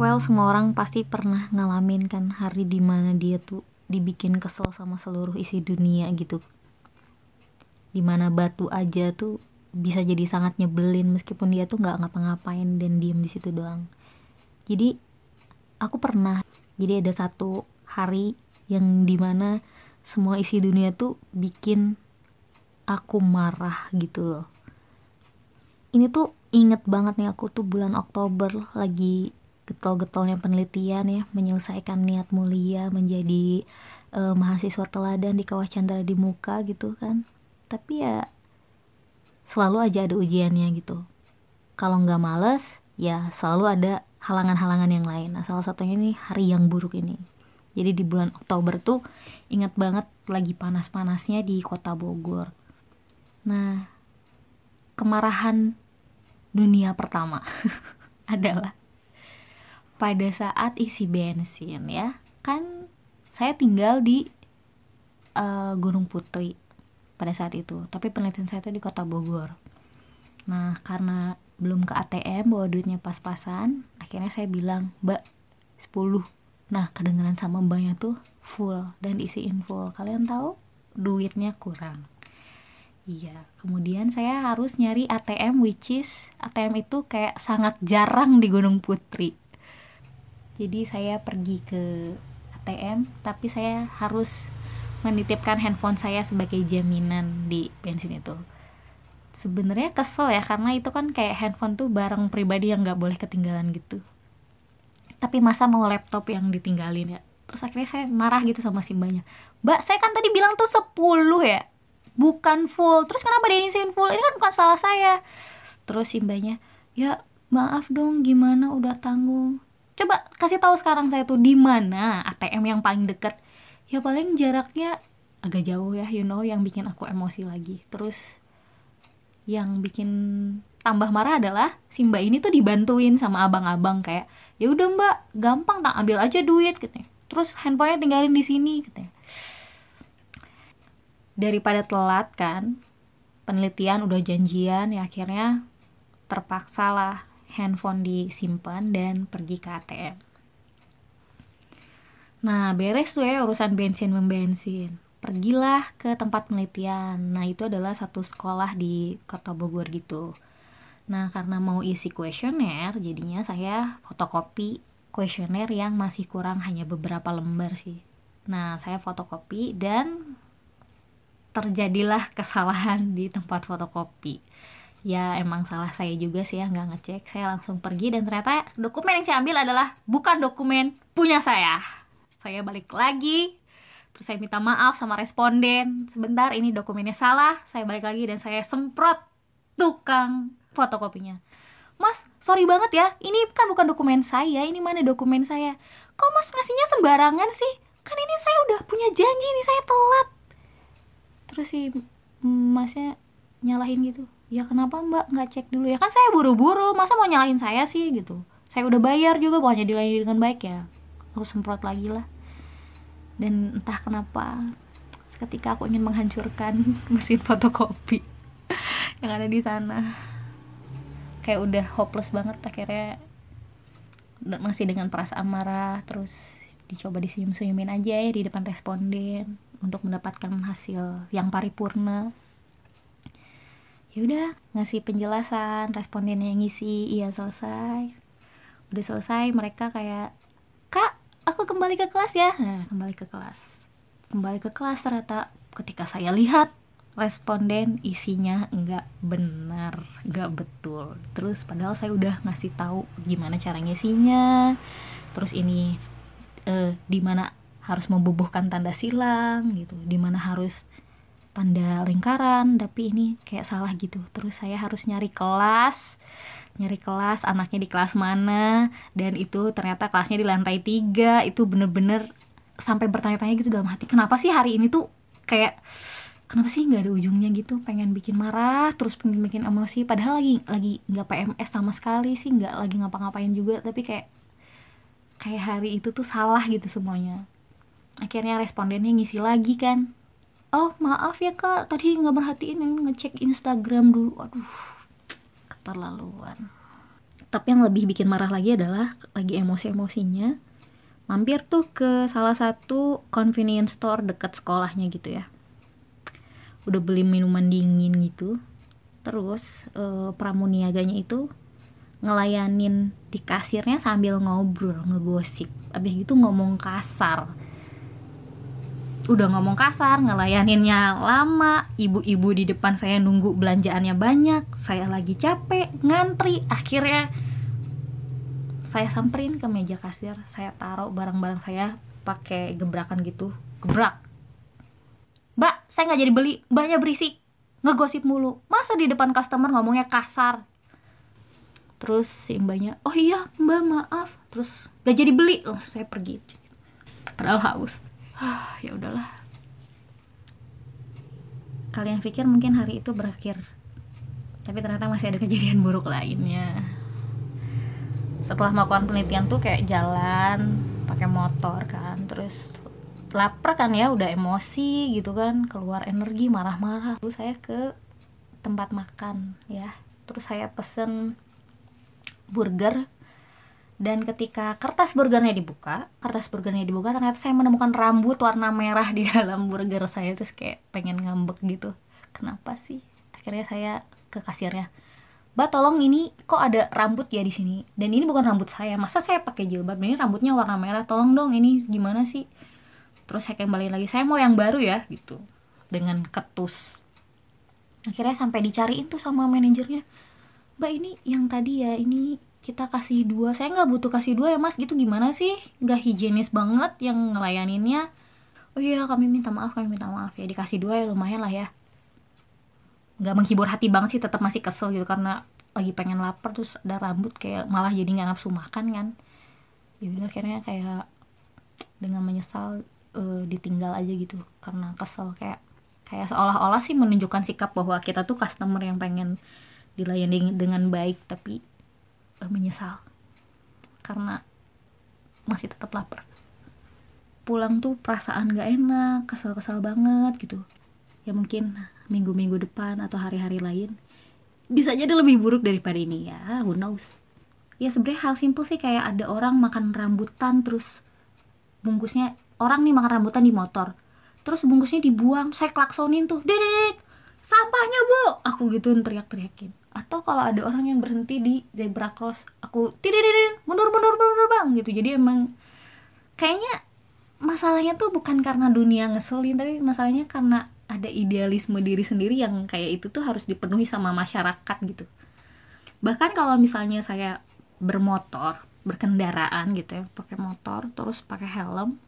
Well, semua orang pasti pernah ngalamin kan hari di mana dia tuh dibikin kesel sama seluruh isi dunia gitu. Di mana batu aja tuh bisa jadi sangat nyebelin meskipun dia tuh nggak ngapa-ngapain dan diem di situ doang. Jadi aku pernah jadi ada satu hari yang di mana semua isi dunia tuh bikin aku marah gitu loh. Ini tuh inget banget nih aku tuh bulan Oktober lagi getol-getolnya penelitian ya menyelesaikan niat mulia menjadi uh, mahasiswa teladan di kawah Chandra di muka gitu kan. Tapi ya selalu aja ada ujiannya gitu. Kalau nggak males ya selalu ada halangan-halangan yang lain. Nah salah satunya ini hari yang buruk ini jadi di bulan Oktober tuh ingat banget lagi panas-panasnya di kota Bogor. Nah kemarahan dunia pertama adalah pada saat isi bensin ya kan saya tinggal di uh, Gunung Putri pada saat itu tapi penelitian saya itu di kota Bogor. Nah karena belum ke ATM bawa duitnya pas-pasan akhirnya saya bilang mbak 10 nah kedengeran sama mbaknya tuh full dan diisiin full. Kalian tahu duitnya kurang. Iya, kemudian saya harus nyari ATM which is ATM itu kayak sangat jarang di Gunung Putri. Jadi saya pergi ke ATM tapi saya harus menitipkan handphone saya sebagai jaminan di bensin itu. Sebenarnya kesel ya karena itu kan kayak handphone tuh barang pribadi yang nggak boleh ketinggalan gitu tapi masa mau laptop yang ditinggalin ya. Terus akhirnya saya marah gitu sama simbanya mbak saya kan tadi bilang tuh 10 ya bukan full. Terus kenapa dia ngisiin full? Ini kan bukan salah saya. Terus simbanya ya maaf dong gimana? Udah tanggung. Coba kasih tahu sekarang saya tuh di mana ATM yang paling deket. Ya paling jaraknya agak jauh ya you know yang bikin aku emosi lagi. Terus yang bikin tambah marah adalah si mbak ini tuh dibantuin sama abang-abang kayak ya udah mbak gampang tak ambil aja duit gitu terus handphonenya tinggalin di sini gitu daripada telat kan penelitian udah janjian ya akhirnya terpaksa lah handphone disimpan dan pergi ke ATM. Nah, beres tuh ya urusan bensin membensin. Pergilah ke tempat penelitian. Nah, itu adalah satu sekolah di Kota Bogor gitu. Nah, karena mau isi kuesioner, jadinya saya fotokopi kuesioner yang masih kurang hanya beberapa lembar sih. Nah, saya fotokopi dan terjadilah kesalahan di tempat fotokopi. Ya emang salah saya juga sih ya nggak ngecek. Saya langsung pergi dan ternyata dokumen yang saya ambil adalah bukan dokumen punya saya. Saya balik lagi terus saya minta maaf sama responden. Sebentar ini dokumennya salah. Saya balik lagi dan saya semprot tukang fotokopinya. Mas sorry banget ya ini kan bukan dokumen saya ini mana dokumen saya? Kok mas ngasihnya sembarangan sih? Kan ini saya udah punya janji nih saya telat. Terus si masnya nyalahin gitu. Ya kenapa mbak nggak cek dulu? Ya kan saya buru-buru masa mau nyalahin saya sih gitu? Saya udah bayar juga pokoknya dilayani dengan baik ya. Aku semprot lagi lah. Dan entah kenapa seketika aku ingin menghancurkan mesin fotokopi yang ada di sana kayak udah hopeless banget akhirnya masih dengan perasaan marah terus dicoba disenyum-senyumin aja ya di depan responden untuk mendapatkan hasil yang paripurna. Ya udah ngasih penjelasan responden yang ngisi iya selesai. Udah selesai mereka kayak kak aku kembali ke kelas ya. Nah kembali ke kelas. Kembali ke kelas ternyata ketika saya lihat responden isinya nggak benar nggak betul. Terus padahal saya udah ngasih tahu gimana cara ngisinya. Terus ini eh, di mana harus membubuhkan tanda silang gitu di mana harus tanda lingkaran tapi ini kayak salah gitu. Terus saya harus nyari kelas nyari kelas anaknya di kelas mana dan itu ternyata kelasnya di lantai tiga. Itu bener-bener sampai bertanya-tanya gitu dalam hati kenapa sih hari ini tuh kayak kenapa sih nggak ada ujungnya gitu? Pengen bikin marah terus pengen bikin emosi. Padahal lagi lagi nggak PMS sama sekali sih nggak lagi ngapa-ngapain juga. Tapi kayak kayak hari itu tuh salah gitu semuanya. Akhirnya respondennya ngisi lagi kan. Oh maaf ya kak. Tadi nggak merhatiin ngecek Instagram dulu. Aduh keterlaluan. Tapi yang lebih bikin marah lagi adalah lagi emosi-emosinya. Mampir tuh ke salah satu convenience store dekat sekolahnya gitu ya udah beli minuman dingin gitu. Terus eh, pramuniaganya itu ngelayanin di kasirnya sambil ngobrol ngegosip. Abis gitu ngomong kasar. Udah ngomong kasar ngelayaninnya lama. Ibu-ibu di depan saya nunggu belanjaannya banyak. Saya lagi capek ngantri. Akhirnya saya samperin ke meja kasir. Saya taruh barang-barang saya pakai gebrakan gitu. Gebrak mbak saya nggak jadi beli. Mbaknya berisik. Ngegosip mulu. Masa di depan customer ngomongnya kasar? Terus si mbaknya oh iya mbak maaf. Terus gak jadi beli. Langsung saya pergi. Padahal haus. Ya udahlah. Kalian pikir mungkin hari itu berakhir. Tapi ternyata masih ada kejadian buruk lainnya. Setelah melakukan penelitian tuh kayak jalan pakai motor kan. Terus lapar kan ya udah emosi gitu kan keluar energi marah-marah. Lalu saya ke tempat makan ya. Terus saya pesen burger. Dan ketika kertas burgernya dibuka kertas burgernya dibuka ternyata saya menemukan rambut warna merah di dalam burger saya. Terus kayak pengen ngambek gitu. Kenapa sih? Akhirnya saya ke kasirnya. Mbak tolong ini kok ada rambut ya di sini? Dan ini bukan rambut saya. Masa saya pakai jilbab? Ini rambutnya warna merah. Tolong dong ini gimana sih terus saya kembali lagi saya mau yang baru ya gitu. Dengan ketus. Akhirnya sampai dicariin tuh sama manajernya. Mbak ini yang tadi ya ini kita kasih dua. Saya nggak butuh kasih dua ya mas. Gitu gimana sih? Nggak higienis banget yang ngelayaninnya. Oh iya kami minta maaf kami minta maaf ya dikasih dua ya lumayan lah ya. Nggak menghibur hati banget sih tetap masih kesel gitu karena lagi pengen lapar terus ada rambut kayak malah jadi nggak nafsu makan kan. Ya udah akhirnya kayak dengan menyesal uh, ditinggal aja gitu karena kesel. Kayak kayak seolah-olah sih menunjukkan sikap bahwa kita tuh customer yang pengen dilayani dengan baik tapi menyesal. Karena masih tetap lapar. Pulang tuh perasaan gak enak kesel-kesel banget gitu. Ya mungkin minggu-minggu depan atau hari-hari lain bisa jadi lebih buruk daripada ini. Ya who knows? Ya sebenarnya hal simpel sih kayak ada orang makan rambutan terus bungkusnya orang nih makan rambutan di motor. Terus bungkusnya dibuang saya klaksonin tuh dedek sampahnya bu! Aku gituin teriak-teriakin. Atau kalau ada orang yang berhenti di zebra cross aku tidak mundur mundur mundur bang gitu. Jadi emang kayaknya masalahnya tuh bukan karena dunia ngeselin tapi masalahnya karena ada idealisme diri sendiri yang kayak itu tuh harus dipenuhi sama masyarakat gitu. Bahkan kalau misalnya saya bermotor berkendaraan gitu ya pakai motor terus pakai helm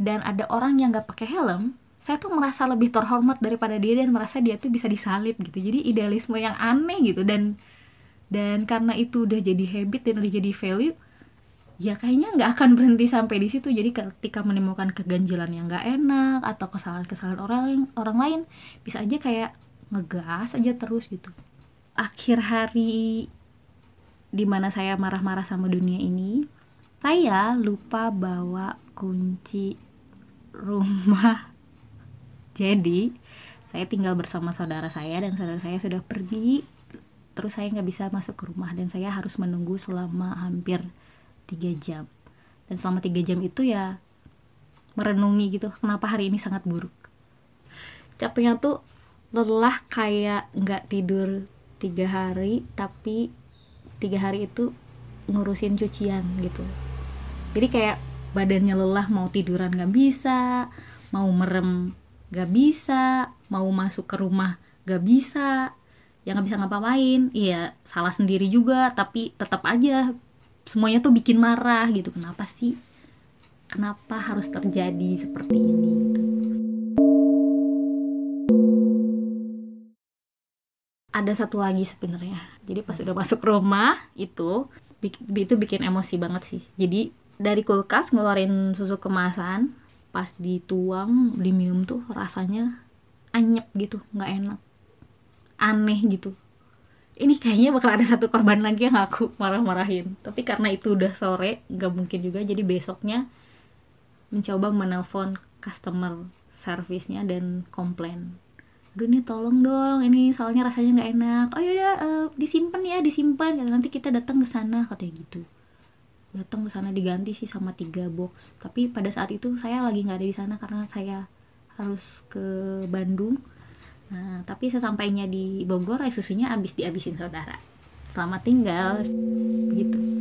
dan ada orang yang nggak pakai helm saya tuh merasa lebih terhormat daripada dia dan merasa dia tuh bisa disalib gitu. Jadi idealisme yang aneh gitu dan dan karena itu udah jadi habit dan udah jadi value ya kayaknya nggak akan berhenti sampai di situ. Jadi ketika menemukan keganjilan yang nggak enak atau kesalahan-kesalahan orang lain orang lain bisa aja kayak ngegas aja terus gitu. Akhir hari di mana saya marah-marah sama dunia ini saya lupa bawa kunci rumah. Jadi saya tinggal bersama saudara saya dan saudara saya sudah pergi. Terus saya nggak bisa masuk ke rumah dan saya harus menunggu selama hampir tiga jam. Dan selama tiga jam itu ya merenungi gitu kenapa hari ini sangat buruk. Capeknya tuh lelah kayak nggak tidur tiga hari tapi tiga hari itu ngurusin cucian gitu. Jadi kayak badannya lelah mau tiduran nggak bisa mau merem gak bisa mau masuk ke rumah gak bisa ya nggak bisa ngapa-ngapain. Iya salah sendiri juga tapi tetap aja semuanya tuh bikin marah gitu. Kenapa sih? Kenapa harus terjadi seperti ini? Ada satu lagi sebenarnya. Jadi pas udah masuk rumah itu itu bikin emosi banget sih. Jadi dari kulkas ngeluarin susu kemasan pas dituang diminum tuh rasanya anyep gitu nggak enak. Aneh gitu. Ini kayaknya bakal ada satu korban lagi yang aku marah-marahin. Tapi karena itu udah sore nggak mungkin juga. Jadi besoknya mencoba menelpon customer servisnya dan komplain. Aduh ini tolong dong ini soalnya rasanya nggak enak. Oh yaudah uh, disimpan ya disimpan. Nanti kita datang ke sana katanya gitu datang ke sana diganti sih sama tiga box. Tapi pada saat itu saya lagi nggak ada di sana karena saya harus ke Bandung. Nah tapi sesampainya di Bogor eh, susunya habis dihabisin saudara. Selamat tinggal. Gitu